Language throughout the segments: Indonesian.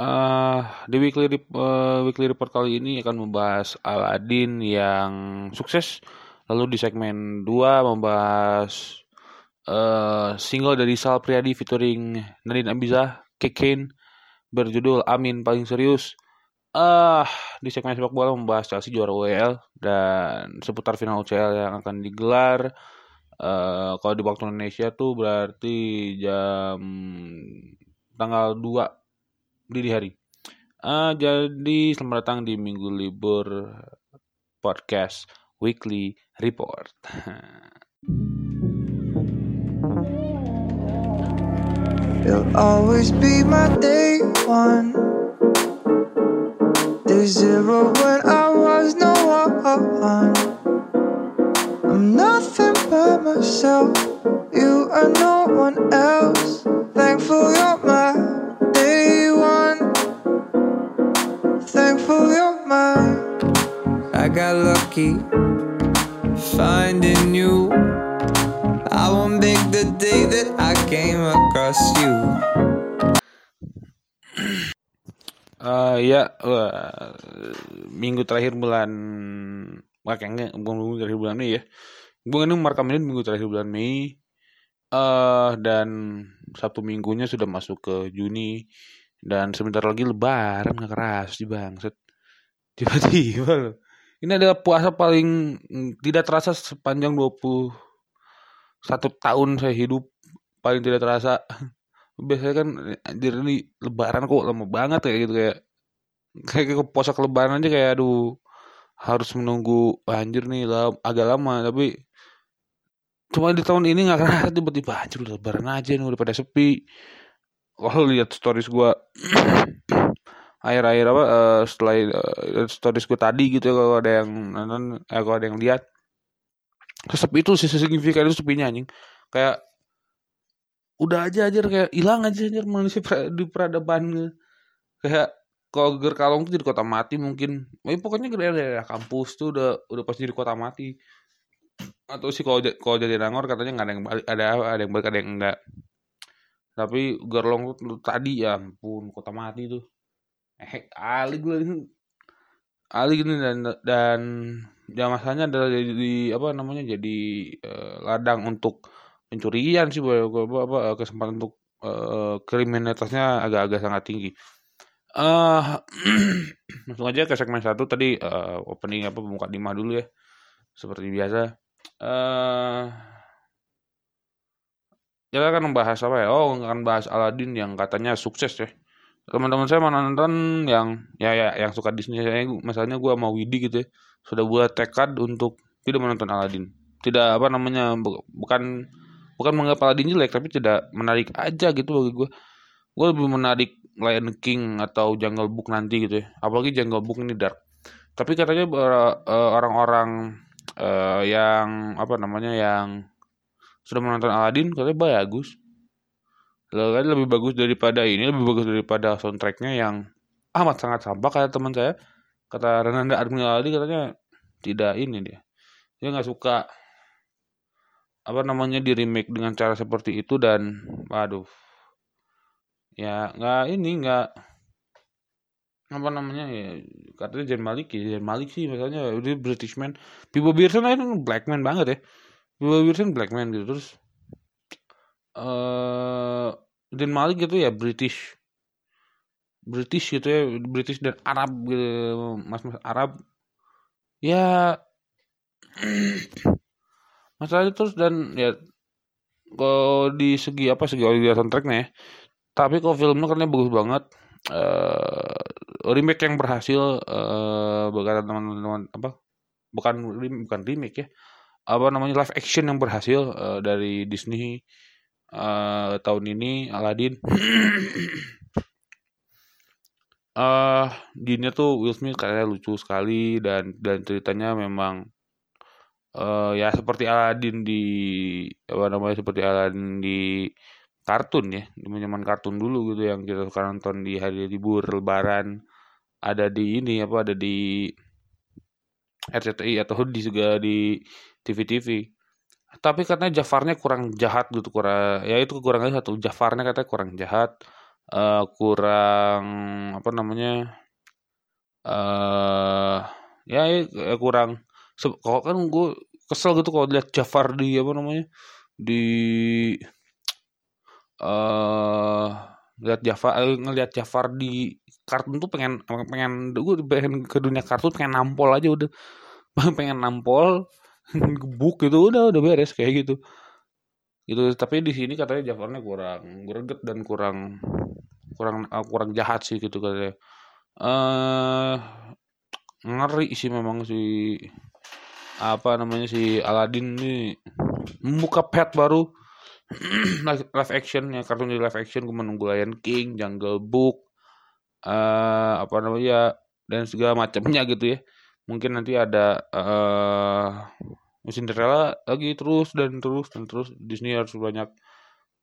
Uh, di weekly uh, weekly report kali ini akan membahas Aladdin yang sukses. Lalu di segmen 2 membahas uh, single dari Sal Priadi featuring Nadine Amizah, Kekane berjudul Amin paling serius. Uh, di segmen sepak bola membahas Chelsea juara UEL dan seputar final UCL yang akan digelar. Uh, kalau di waktu Indonesia tuh berarti jam tanggal 2 dini hari. Uh, jadi selamat datang di minggu libur podcast weekly report. You'll always be my day one. Day zero when I was no one. I'm nothing but myself. You are no one else. Thankful you're my got lucky finding you. I won't make the day that I came across you. Uh, ya, uh, minggu terakhir bulan makanya minggu terakhir bulan Mei ya. Gue ini merekam ini minggu terakhir bulan Mei. Uh, dan satu minggunya sudah masuk ke Juni dan sebentar lagi lebaran nggak keras di bangset tiba-tiba loh ini adalah puasa paling mm, tidak terasa sepanjang 21 tahun saya hidup. Paling tidak terasa. Biasanya kan anjir ini lebaran kok lama banget kayak gitu kayak kayak ke puasa ke lebaran aja kayak aduh harus menunggu anjir nih lah agak lama. Tapi cuma di tahun ini nggak kerasa tiba-tiba anjir lebaran aja nih udah pada sepi. Kalau lihat stories gue akhir-akhir apa uh, setelah uh, stories gue tadi gitu ya kalau ada yang nonton eh kalau ada yang lihat. Sepi itu sih signifikan itu sepinya anjing. Kayak udah aja aja kayak hilang aja aja manusia di peradaban kayak kalau Gerkalong tuh jadi kota mati mungkin. Eh, pokoknya daerah kampus tuh udah udah pasti jadi kota mati. Atau sih kalau kalau jadi Nangor katanya nggak ada yang balik ada ada yang balik ada yang enggak tapi Gerlong tuh tadi ya ampun kota mati tuh eh Ali gue Ali gini dan dan ya masanya adalah jadi apa namanya jadi uh, ladang untuk pencurian sih apa, apa kesempatan untuk uh, kriminalitasnya agak-agak sangat tinggi. Uh, langsung aja ke segmen satu tadi uh, opening apa pembuka lima dulu ya seperti biasa. Uh, kita akan membahas apa ya? Oh, akan bahas Aladdin yang katanya sukses ya. Teman-teman saya mana nonton yang ya ya yang suka Disney saya misalnya gue mau Widi gitu ya. Sudah buat tekad untuk tidak menonton Aladdin. Tidak apa namanya bukan bukan menganggap Aladdin jelek tapi tidak menarik aja gitu bagi gue. Gue lebih menarik Lion King atau Jungle Book nanti gitu ya. Apalagi Jungle Book ini dark. Tapi katanya eh, orang-orang uh, yang apa namanya yang sudah menonton Aladdin katanya bagus kan lebih bagus daripada ini lebih bagus daripada soundtracknya yang amat sangat sampah kata teman saya. Kata Renanda Admiraldi katanya tidak ini dia. Dia nggak suka apa namanya di remake dengan cara seperti itu dan waduh. Ya nggak ini nggak apa namanya ya katanya Jen Malik ya Jen Malik sih misalnya udah British man. Pipo Pearson kan black man banget ya. Will Wilson black man gitu terus uh, Dan Malik gitu ya British. British gitu ya British dan Arab gitu mas-mas Arab. Ya masalah itu terus dan ya kalau di segi apa segi original soundtracknya ya tapi kalau filmnya karena bagus banget. Uh, remake yang berhasil uh, berkata teman-teman apa bukan bukan remake ya. Apa namanya live action yang berhasil uh, dari Disney uh, tahun ini Aladdin uh, Jinnya tuh Will Smith kayaknya lucu sekali dan dan ceritanya memang uh, ya seperti Aladdin di apa namanya seperti Aladdin di kartun ya di zaman kartun dulu gitu yang kita sekarang nonton di hari libur lebaran ada di ini apa ada di RCTI atau di juga di TV-TV. Tapi katanya Jafarnya kurang jahat gitu, kurang ya itu kekurangannya satu. Jafarnya katanya kurang jahat. uh, kurang apa namanya uh, ya, ya kurang kok kan gue kesel gitu kalau lihat Jafar di apa namanya di uh, lihat Jafar ngelihat Jafar di kartun tuh pengen pengen gue pengen ke dunia kartun pengen nampol aja udah pengen nampol gebuk gitu udah udah beres kayak gitu. Gitu tapi di sini katanya Jafarnya kurang greget dan kurang kurang uh, kurang jahat sih gitu katanya. Eh uh, ngeri sih memang si apa namanya si Aladin ini. Membuka pet baru. Live action ya kartun di live action gue menunggu Lion King Jungle Book uh, apa namanya dan segala macamnya gitu ya mungkin nanti ada uh, Cinderella lagi terus dan terus dan terus. Disney harus banyak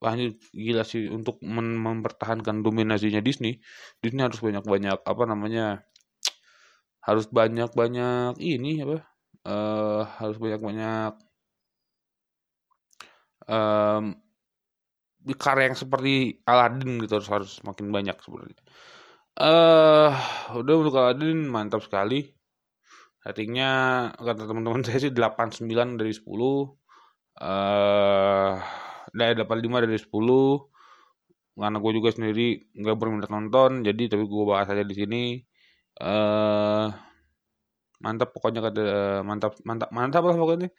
wah ini gila sih untuk mem mempertahankan dominasinya Disney. Disney harus banyak-banyak apa namanya harus banyak-banyak ini apa uh, harus banyak-banyak um, karya yang seperti Aladdin gitu harus harus makin banyak sebenarnya. Eh uh, udah untuk Aladdin mantap sekali ratingnya kata teman-teman saya sih 89 dari 10 uh, dari 85 dari 10 karena gue juga sendiri nggak berminat nonton jadi tapi gue bahas aja di sini. Uh, mantap pokoknya kata mantap mantap mantap lah pokoknya.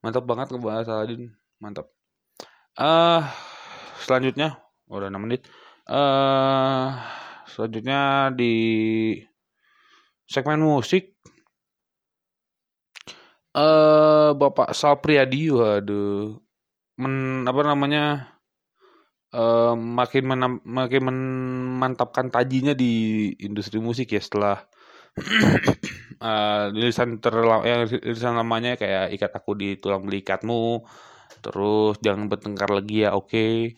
Mantap banget ngebahas Aladin mantap. Uh, selanjutnya oh, udah 6 menit. Uh, selanjutnya di segmen musik eh Bapak Sal Priadi waduh. Men apa namanya? Uh, makin menam, makin memantapkan tajinya di industri musik ya setelah uh, tulisan yang tulisan lamanya kayak ikat aku di tulang belikatmu terus jangan bertengkar lagi ya oke. Okay.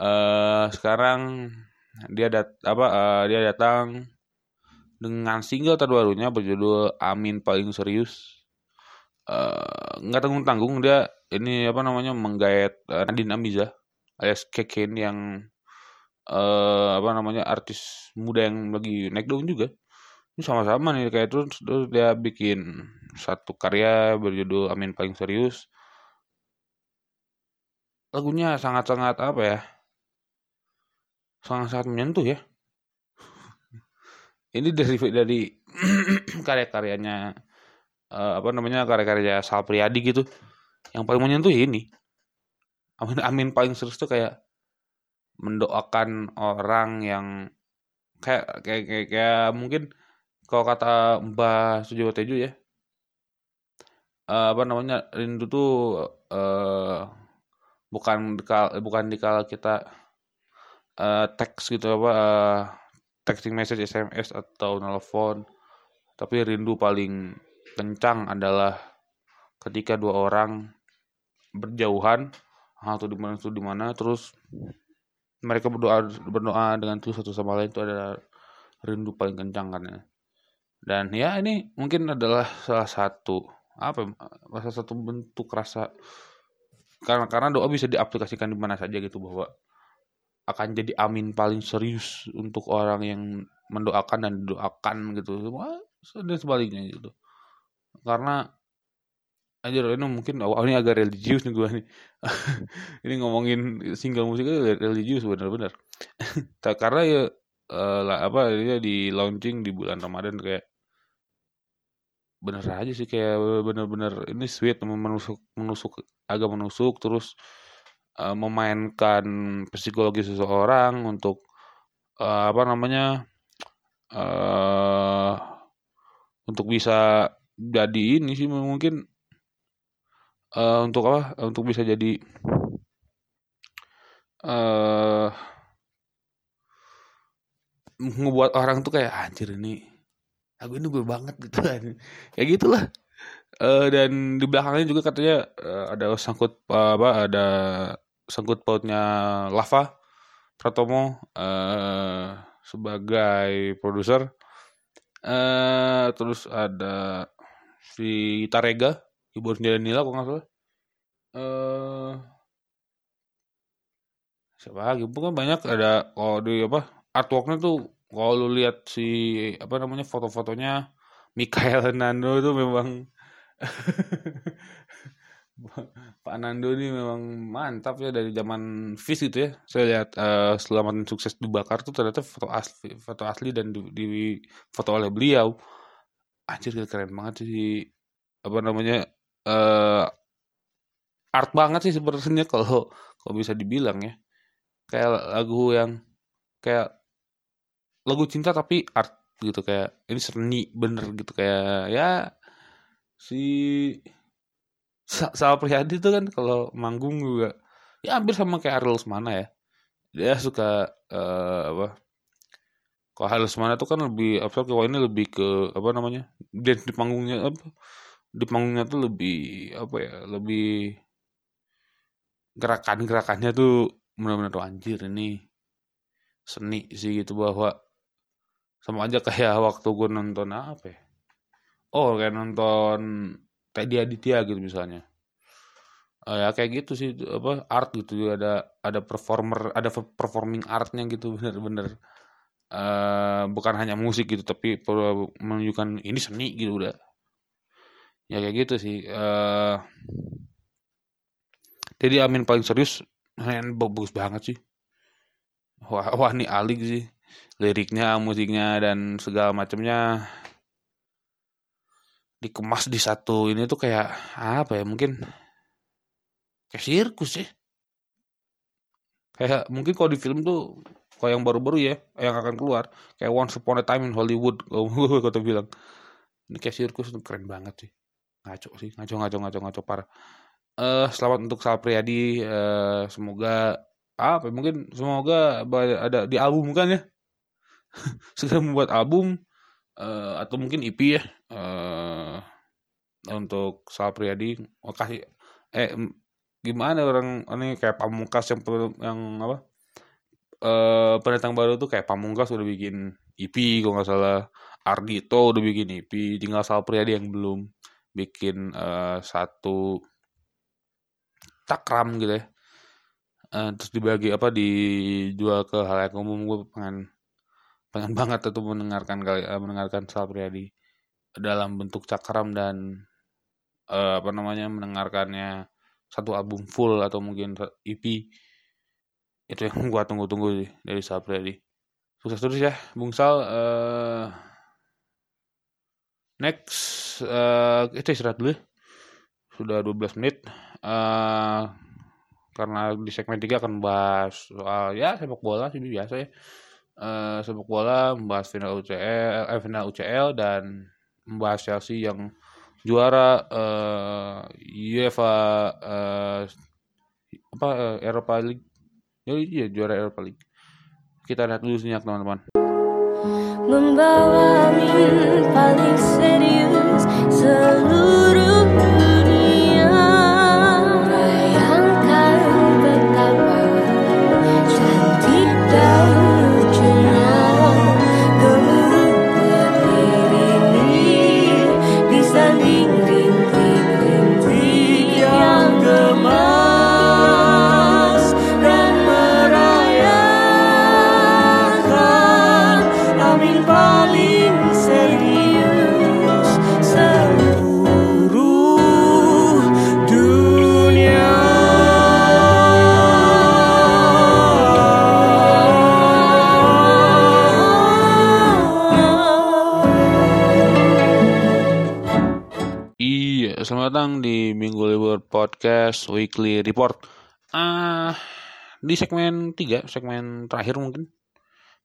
uh, sekarang dia dat apa uh, dia datang dengan single terbarunya berjudul Amin paling serius. Eh, nggak uh, tanggung tanggung dia ini apa namanya menggait uh, Nadine Amiza alias Keken yang uh, apa namanya artis muda yang lagi naik daun juga. Ini sama-sama nih kayak terus, terus dia bikin satu karya berjudul Amin paling serius. Lagunya sangat-sangat apa ya sangat-sangat menyentuh ya. Ini dari dari karya-karyanya uh, apa namanya karya-karya Sal Priadi gitu. Yang paling menyentuh ya ini. Amin Amin paling serius tuh kayak mendoakan orang yang kayak kayak kayak, kayak mungkin kalau kata Mbah Sujiwo Tejo ya uh, apa namanya rindu tuh uh, bukan dikal bukan dikala kita uh, teks gitu apa uh, texting message SMS atau nelfon tapi rindu paling kencang adalah ketika dua orang berjauhan atau di mana itu di mana terus mereka berdoa berdoa dengan tuh satu sama lain itu adalah rindu paling kencang kan ya. Dan ya ini mungkin adalah salah satu apa salah satu bentuk rasa karena karena doa bisa diaplikasikan di mana saja gitu bahwa akan jadi amin paling serius untuk orang yang mendoakan dan didoakan gitu semua dan sebaliknya gitu karena aja ini mungkin awal ini agak religius nih gue nih. Ini ngomongin single musik itu religius bener-bener. Karena ya uh, apa dia di launching di bulan Ramadan kayak bener aja sih kayak bener-bener ini sweet menusuk menusuk agak menusuk terus uh, memainkan psikologi seseorang untuk uh, apa namanya uh, untuk bisa jadi ini sih mungkin uh, untuk apa untuk bisa jadi uh, ngebuat orang tuh kayak anjir ini aku ini gue banget gitu kan. Kayak gitulah. Uh, dan di belakangnya juga katanya uh, ada sangkut uh, apa ada sangkut pautnya lava Pratomo uh, sebagai produser. Uh, terus ada si Tarega ibu Nila kok nggak salah uh, siapa lagi pokoknya banyak ada kalau di apa artworknya tuh kalau lu lihat si apa namanya foto-fotonya Mikael Nando itu memang Pak Nando ini memang mantap ya dari zaman Fish gitu ya. Saya lihat uh, selamat sukses dibakar tuh ternyata foto asli, foto asli dan di, di foto oleh beliau. Anjir keren banget sih. Apa namanya uh, art banget sih sebenarnya kalau kalau bisa dibilang ya. Kayak lagu yang kayak lagu cinta tapi art gitu kayak ini seni bener gitu. Kayak ya si Sal Priadi itu kan kalau manggung juga ya hampir sama kayak Ariel Semana ya. Dia suka uh, apa kalau Ariel Semana tuh kan lebih apa kalau ini lebih ke apa namanya dance di panggungnya apa di panggungnya tuh lebih apa ya lebih gerakan-gerakannya tuh benar-benar tuh anjir ini seni sih gitu bahwa sama aja kayak waktu gue nonton apa ya oh kayak nonton Teddy Aditya gitu misalnya. Uh, ya kayak gitu sih apa art gitu ada ada performer ada performing artnya gitu bener-bener uh, bukan hanya musik gitu tapi menunjukkan ini seni gitu udah. Ya kayak gitu sih. Uh, jadi Amin paling serius bagus banget sih. Wah, wah ini alik sih liriknya musiknya dan segala macamnya. Dikemas di satu ini tuh kayak apa ya mungkin kayak sirkus ya kayak mungkin kalau di film tuh kalau yang baru-baru ya yang akan keluar. Kayak Once Upon a Time in Hollywood kalau kata bilang. Ini kayak sirkus keren banget sih. Ngaco sih ngaco ngaco ngaco ngaco parah. Uh, selamat untuk Sal Priadi uh, semoga apa ya, mungkin semoga ada di album kan ya? Segera membuat album uh, atau mungkin EP ya uh, untuk Sal Priadi. Oh, kasih eh gimana orang ini kayak Pamungkas yang yang apa eh pendatang baru tuh kayak Pamungkas udah bikin EP kalau nggak salah. Ardito udah bikin EP tinggal Sal Priadi yang belum bikin uh, satu takram gitu ya. Uh, terus dibagi apa dijual ke hal yang umum. Gue pengen pengen banget tuh mendengarkan kali uh, mendengarkan Sal Priadi dalam bentuk cakram dan uh, apa namanya mendengarkannya satu album full atau mungkin EP itu yang gua tunggu-tunggu sih dari Sal Priadi sukses terus ya Bung Sal uh, next uh, itu istirahat dulu ya. sudah 12 menit uh, karena di segmen 3 akan bahas soal ya sepak bola sih biasa ya uh, sepak bola, membahas final UCL, eh, final UCL dan membahas Chelsea yang juara UEFA uh, apa uh, Eropa League. Ya, iya juara Eropa League. Kita lihat dulu senyap teman-teman. Membawa paling serius seluruh Podcast Weekly Report. Uh, di segmen 3, segmen terakhir mungkin,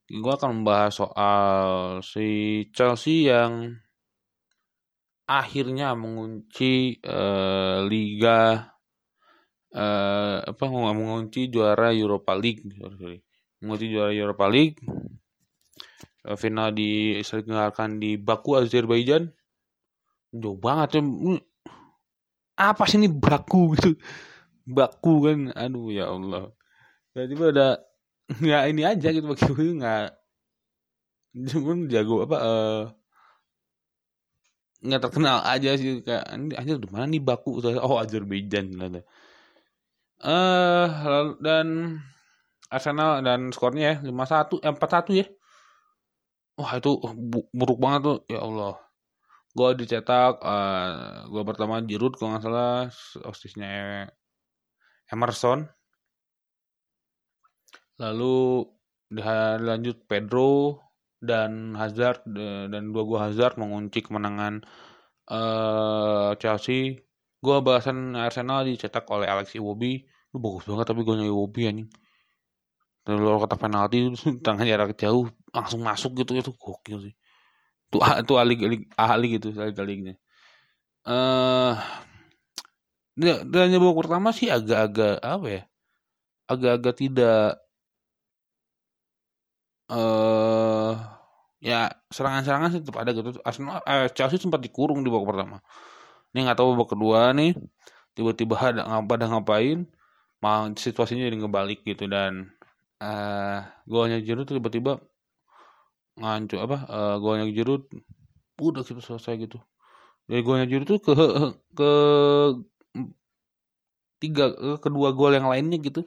gue akan membahas soal si Chelsea yang akhirnya mengunci uh, liga uh, apa mengunci juara Europa League, sorry, mengunci juara Europa League. Uh, final diselenggarakan di Baku, Azerbaijan. Jauh banget ya apa sih ini baku gitu? Baku kan? Aduh ya Allah. Tiba-tiba ada nggak ini aja gitu bagi gue nggak cuman jago apa uh, nggak terkenal aja sih kayak ini aja di mana nih baku? Oh Azerbaijan ada uh, dan Arsenal dan skornya ya 5-1 eh, 4-1 ya. Wah itu bu- buruk banget tuh ya Allah. Gua dicetak uh, gua pertama Giroud kalau nggak salah osisnya Emerson. Lalu dilanjut Pedro dan Hazard dan dua gua Hazard mengunci kemenangan uh, Chelsea. Gua bahasan Arsenal dicetak oleh Alex Iwobi. Lu bagus banget tapi golnya Iwobi anjing. Lalu kata penalti tangan jarak jauh langsung masuk gitu itu gokil sih. Itu itu ahli ahli gitu ahli ahlinya. Eh uh, dan babak pertama sih agak-agak apa ya? Agak-agak tidak eh uh, ya serangan-serangan sih tetap ada gitu. Arsenal eh, Chelsea sempat dikurung di babak pertama. Ini nggak tahu babak kedua nih tiba-tiba ada pada ngapain mau situasinya jadi ngebalik gitu dan uh, golnya Giroud tiba-tiba ngancur apa uh, golnya Giroud udah gitu selesai gitu. Dari golnya Giroud tuh ke ke tiga ke kedua gol yang lainnya gitu.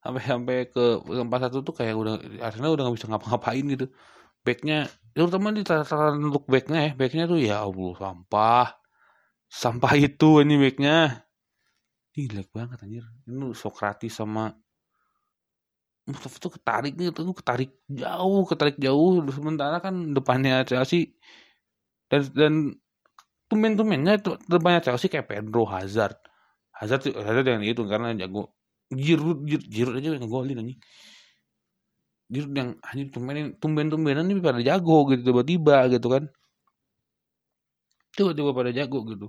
Sampai sampai ke empat satu tuh kayak udah Arsenal udah nggak bisa ngapa-ngapain gitu. Backnya terutama di tataran untuk backnya ya backnya tuh ya Allah sampah. Sampah itu ini backnya. Jelek banget anjir. Ini Sokratis sama Mustafa tuh ketarik nih tuh ketarik jauh ketarik jauh. Sementara kan depannya Chelsea dan dan tumen-tumennya itu depannya Chelsea kayak Pedro Hazard. Hazard Hazard yang itu karena jago. Giroud Giroud aja yang golin anjing. Giroud yang hanya tumben tumben-tumbenan ini pada jago gitu tiba-tiba gitu kan. Tiba-tiba pada jago gitu.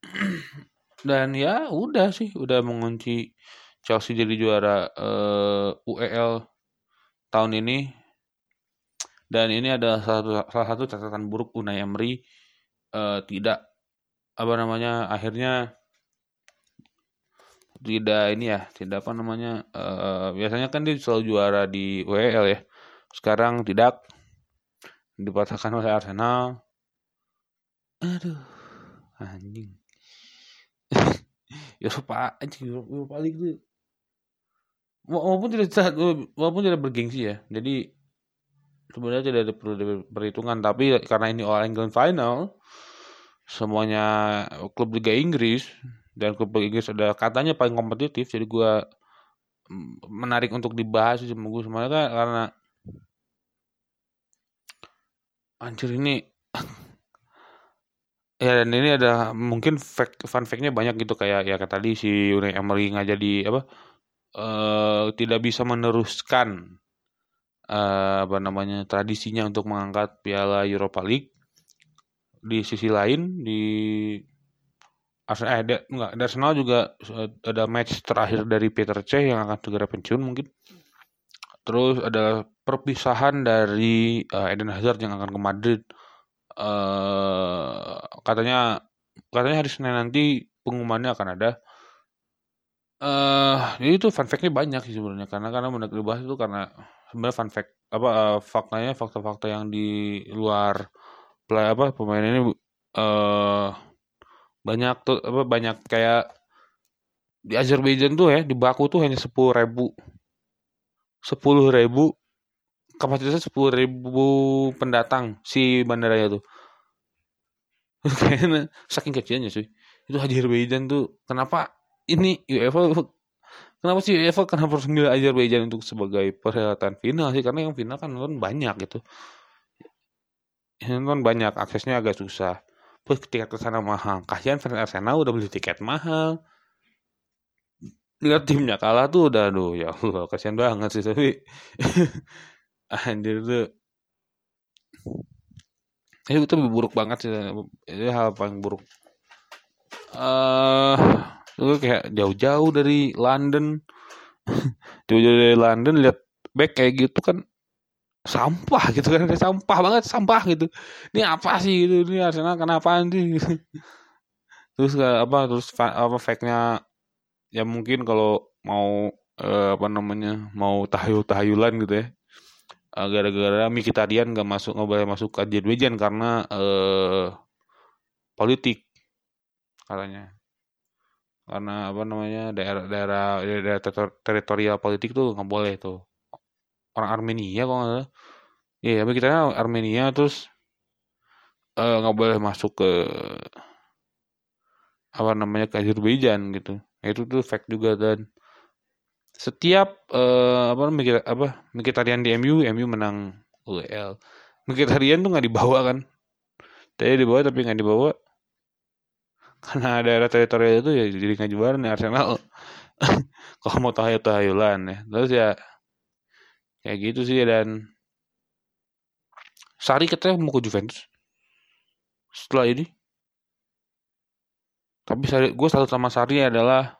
Dan ya udah sih udah mengunci Chelsea jadi juara uh, eh, UEL tahun ini. Dan ini ada salah satu, salah satu catatan buruk Unai Emery uh, tidak apa namanya akhirnya tidak ini ya tidak apa namanya uh, biasanya kan dia selalu juara di UEL ya. Sekarang tidak. Dipatahkan oleh Arsenal. Aduh anjing. Eropa anjing Eropa League tuh walaupun tidak walaupun tidak bergengsi ya. Jadi sebenarnya tidak ada perlu perhitungan. Tapi karena ini All England Final semuanya klub Liga Inggris dan klub Liga Inggris ada katanya paling kompetitif jadi gue menarik untuk dibahas sih gue semuanya karena anjir ini ya dan ini ada mungkin fact fun fact-nya banyak gitu kayak ya kayak tadi si Unai Emery nggak jadi apa uh, tidak bisa meneruskan uh, apa namanya tradisinya untuk mengangkat Piala Europa League. Di sisi lain di Arsenal eh, enggak, Arsenal juga ada match terakhir dari Peter Cech yang akan segera pensiun mungkin. Terus ada perpisahan dari uh, Eden Hazard yang akan ke Madrid. Uh, katanya katanya hari Senin nanti pengumumannya akan ada uh, jadi itu fun fact-nya banyak sih sebenarnya. Karena karena menarik dibahas itu karena sebenarnya fun fact apa uh, faktanya fakta-fakta yang di luar play apa pemain ini uh, banyak tuh apa banyak kayak di Azerbaijan tuh ya di Baku tuh hanya sepuluh ribu. Sepuluh ribu kapasitasnya sepuluh ribu pendatang si bandaranya tuh. Kayaknya saking kecilnya sih itu Azerbaijan tuh kenapa ini UEFA kenapa sih UEFA kenapa harus milih Azerbaijan untuk sebagai perhelatan final sih? Karena yang final kan nonton banyak gitu. Nonton banyak aksesnya agak susah. Terus tiket ke sana mahal. Kasihan fans Arsenal udah beli tiket mahal. Lihat timnya kalah tuh udah aduh ya Allah kasihan banget sih tapi anjir tuh. Itu lebih buruk banget sih itu hal paling buruk. Uh, lu kayak jauh-jauh dari London. Jauh-jauh dari London lihat back kayak gitu kan sampah gitu kan. Sampah banget sampah gitu. Ini apa sih gitu ini Arsenal kenapa sih? Terus apa terus apa fake-nya? Ya mungkin kalau mau eh, apa namanya mau tahayul tahayulan gitu ya. Eh, gara-gara Mikitarian gak masuk nggak boleh masuk ke Azerbaijan karena eh, politik katanya karena apa namanya daerah-daerah daerah teritorial politik tuh nggak boleh tuh orang Armenia kok nggak Iya, tapi kita Armenia terus eh, nggak uh, boleh masuk ke apa namanya ke Azerbaijan gitu. Itu tuh fact juga dan setiap uh, apa namanya apa Mkhitaryan di MU, MU menang UEL. Mkhitaryan tuh nggak dibawa kan? Tadi dibawa tapi nggak dibawa karena daerah teritorial itu ya jadi nggak juara nih Arsenal. Kalau mau tahayul tahayulan ya. Terus ya kayak gitu sih dan Sari katanya mau ke Juventus setelah ini tapi Sari, gue selalu sama Sari adalah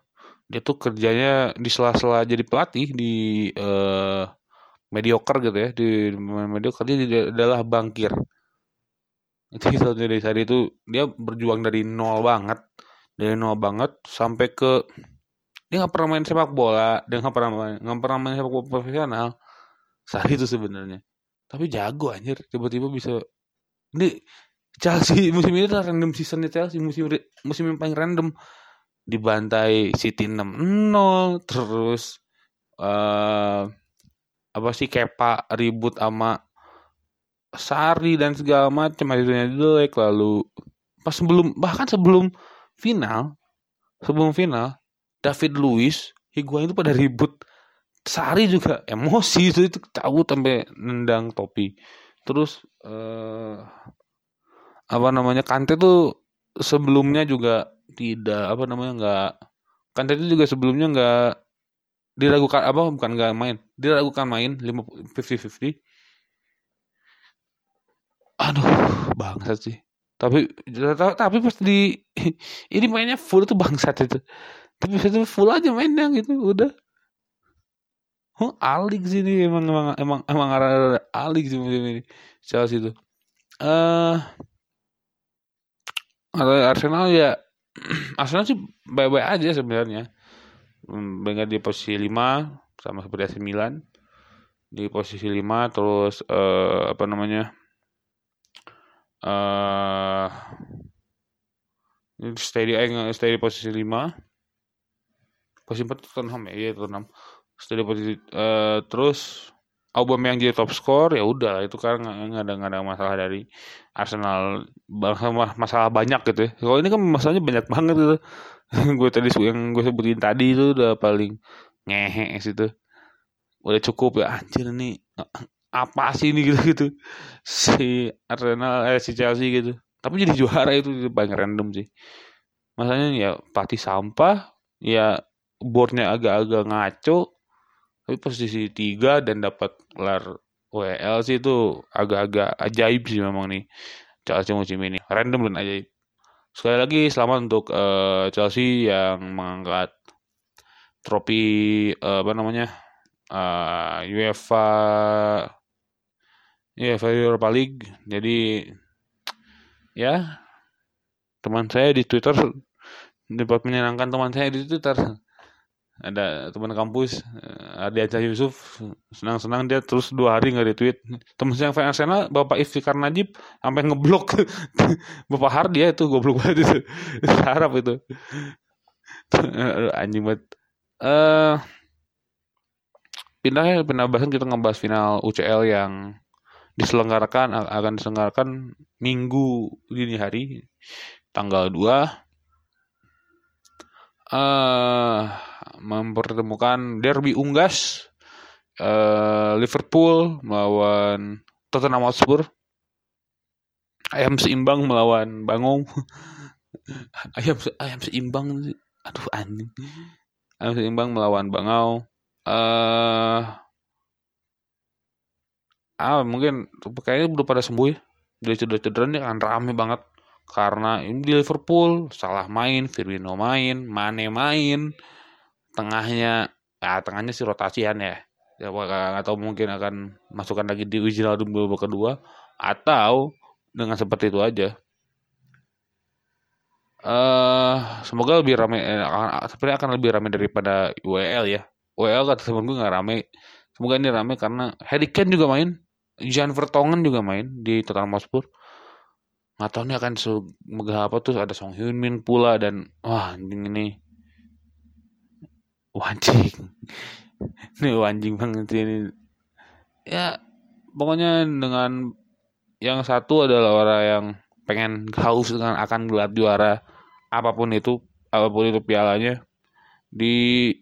dia tuh kerjanya di sela-sela jadi pelatih di uh, mediocre gitu ya di mediocre dia adalah bangkir itu satu dari Sari itu dia berjuang dari nol banget. Dari nol banget sampai ke dia nggak pernah main sepak bola dia nggak pernah main nggak pernah main sepak bola profesional. Sari itu sebenarnya. Tapi jago anjir. Tiba-tiba bisa ini Chelsea musim ini tuh random seasonnya Chelsea musim musim yang paling random. Dibantai City 6-0 terus uh, apa sih Kepa ribut sama Sari dan segala macam akhirnya jelek lalu pas sebelum bahkan sebelum final sebelum final David Luiz Higuain itu pada ribut Sari juga emosi itu itu tahu sampai nendang topi. Terus eh, apa namanya Kante tuh sebelumnya juga tidak apa namanya nggak Kante itu juga sebelumnya nggak diragukan apa bukan nggak main diragukan main lima fifty fifty aduh bangsat sih tapi tapi pas di ini mainnya full tuh bangsat itu tapi itu full aja mainnya gitu udah Oh, alik sih ini emang emang emang emang arah alik sih musim ini Chelsea itu. Eh uh, Arsenal ya Arsenal sih baik-baik aja sebenarnya. Dengan di posisi 5 sama seperti AC Milan di posisi 5 terus uh, apa namanya? Uh, stay di eh, stay di posisi 5 posisi 4 Tottenham ya, iya Tottenham. Stay posisi uh, terus Aubameyang jadi top score ya udah. Itu kan nggak ada nggak ada masalah dari Arsenal. Masalah banyak gitu ya. Kalau ini kan masalahnya banyak banget gitu. Gue tadi yang gue sebutin tadi itu udah paling ngehe situ. Udah cukup ya. Anjir nih apa sih ini gitu gitu. Si Arsenal eh si Chelsea gitu. Tapi jadi juara itu paling random sih. Masalahnya ya pati sampah ya boardnya agak-agak ngaco. Tapi posisi tiga dan dapat gelar WL sih itu agak-agak ajaib sih memang nih. Chelsea musim ini. Random dan ajaib. Sekali lagi selamat untuk uh, Chelsea yang mengangkat trofi uh, apa namanya uh, UEFA UEFA Europa League. Jadi ya teman saya di Twitter dapat menyenangkan teman saya di Twitter. Ada teman kampus eh, Adi Aca Yusuf. Senang-senang dia terus dua hari nggak retweet teman saya yang fans Arsenal Bapak Iftikar Najib sampai ngeblok. Bapak Hardi ya itu goblok banget itu. Harap itu. Anjing banget. Uh, pindah ya pindah bahasan kita ngebahas final UCL yang diselenggarakan akan diselenggarakan minggu dini hari tanggal 2 uh, mempertemukan derby unggas uh, Liverpool melawan Tottenham Hotspur. Ayam seimbang melawan Bangong. Ayam ayam seimbang aduh anjing. Ayam seimbang melawan Bangau. Uh, ah mungkin kayaknya udah pada sembuh ya. Udah cedera-cedera ini kan? Rame banget. Karena ini di Liverpool salah main Firmino main Mane main. Tengahnya ya tengahnya sih rotasian ya. Ya atau mungkin akan masukkan lagi di Wijnaldum babak kedua atau dengan seperti itu aja. Uh, semoga lebih ramai eh, sebenarnya akan lebih ramai daripada WL ya. WL kata temen gue nggak ramai semoga ini ramai karena Harry Kane juga main Jan Vertonghen juga main di Tottenham Hotspur nggak tahu nih akan semegah apa tuh ada Song Hyun Min pula dan wah ini Wanjing. ini wanjing banget ini. Ya, pokoknya dengan yang satu adalah orang yang pengen haus dengan akan gelar juara apa pun itu, apa pun itu pialanya di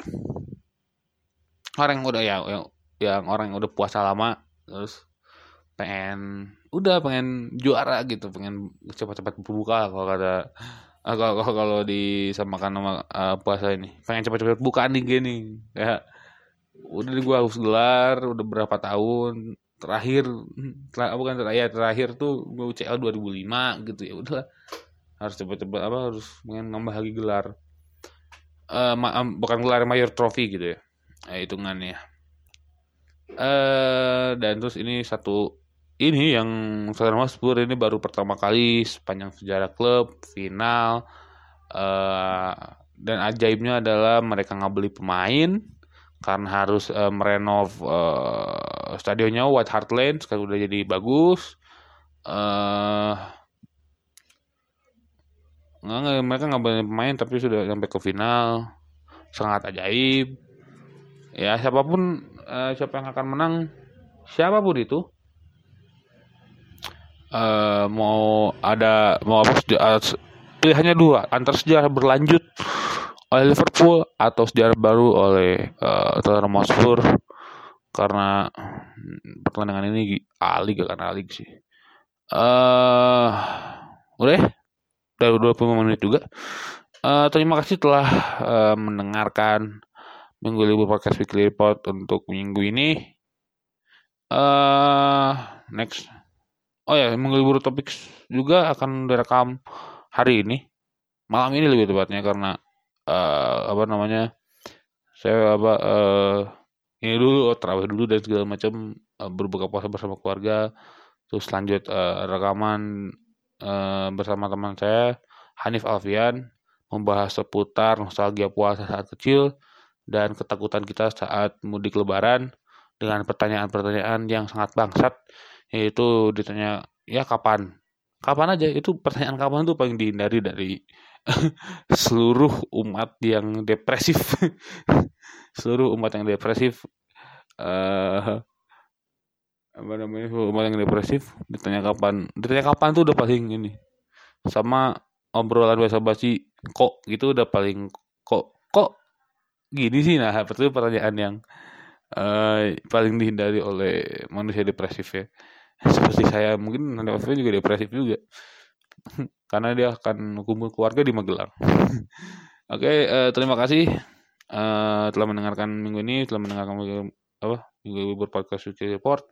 orang yang udah ya yang orang yang udah puasa lama terus pengen udah pengen juara gitu pengen cepat-cepat berbuka kalau kata uh, kalau kalau disamakan sama uh, puasa ini. Pengen cepat-cepat buka nih gini. Ya udah gue harus gelar udah berapa tahun terakhir ter bukan terakhir terakhir tuh gue UCL 2005 gitu ya udah. Harus cepet-cepet apa harus pengen nambah lagi gelar. Uh, ma bukan gelar mayor trofi gitu ya nah, hitungannya. Uh, dan terus ini satu ini yang Tottenham Hotspur ini baru pertama kali sepanjang sejarah klub final uh, dan ajaibnya adalah mereka nggak beli pemain karena harus uh, merenov uh, stadionnya White Hart Lane sekarang udah jadi bagus. Uh, nggak, mereka nggak beli pemain tapi sudah sampai ke final. Sangat ajaib. Ya siapa pun uh, siapa yang akan menang siapa pun itu uh, mau ada mau apa uh, pilihannya dua antara sejarah berlanjut oleh Liverpool atau sejarah baru oleh uh, Tottenham Hotspur. Karena pertandingan ini Ali gak Ali sih. Uh, udah 25 menit juga. Uh, terima kasih telah uh, mendengarkan minggu libur podcast weekly report untuk minggu ini. Uh, next oh ya menghibur topik juga akan direkam hari ini. Malam ini lebih tepatnya karena uh, apa namanya saya apa uh, ini dulu oh, terawih dulu dan segala macam uh, berbuka puasa bersama keluarga terus lanjut uh, rekaman uh, bersama teman saya Hanif Alfian membahas seputar nostalgia puasa saat kecil dan ketakutan kita saat mudik lebaran dengan pertanyaan-pertanyaan yang sangat bangsat yaitu ditanya ya kapan? Kapan aja. Itu pertanyaan kapan tuh paling dihindari dari seluruh umat yang depresif. Seluruh umat yang depresif uh, apa namanya umat yang depresif ditanya kapan. Ditanya kapan tuh udah paling ini sama obrolan bahasa basi kok? Gitu udah paling kok? Kok gini sih? Nah itu pertanyaan yang uh, paling dihindari oleh manusia depresif ya seperti saya mungkin nanti Alvin juga depresif juga. Karena dia akan kumpul keluarga di Magelang. Oke okay, uh, eh, terima kasih uh, telah mendengarkan minggu ini telah mendengarkan minggu, apa minggu berpodcast Suci Report.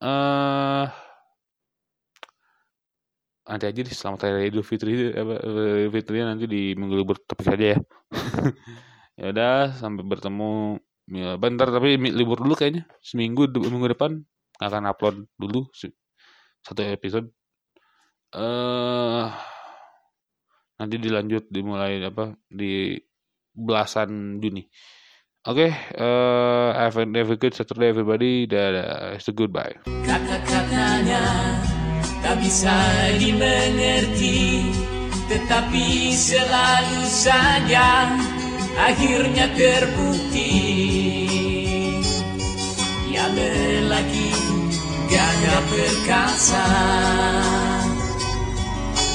Uh, nanti aja deh selamat hari Idul Fitri Idul Fitri nanti di minggu libur topik saja ya. Ya udah sampai bertemu. Ya bentar tapi libur dulu kayaknya. Seminggu minggu depan akan upload dulu satu episode. Eh uh, nanti dilanjut dimulai apa di belasan Juni. Oke okay, uh, have, a, have a good Saturday everybody. Dan it's a goodbye. Kata-katanya tak bisa dimengerti tetapi selalu saja akhirnya terbukti gagah perkasa.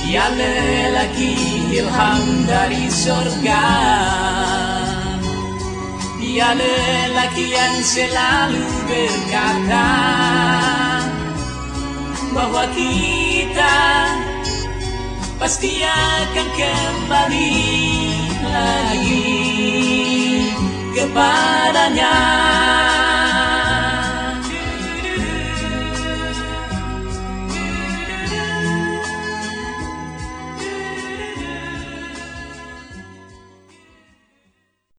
Ya lelaki ilham dari sorga. Ya lelaki yang selalu berkata Bahwa kita pasti akan kembali lagi kepadanya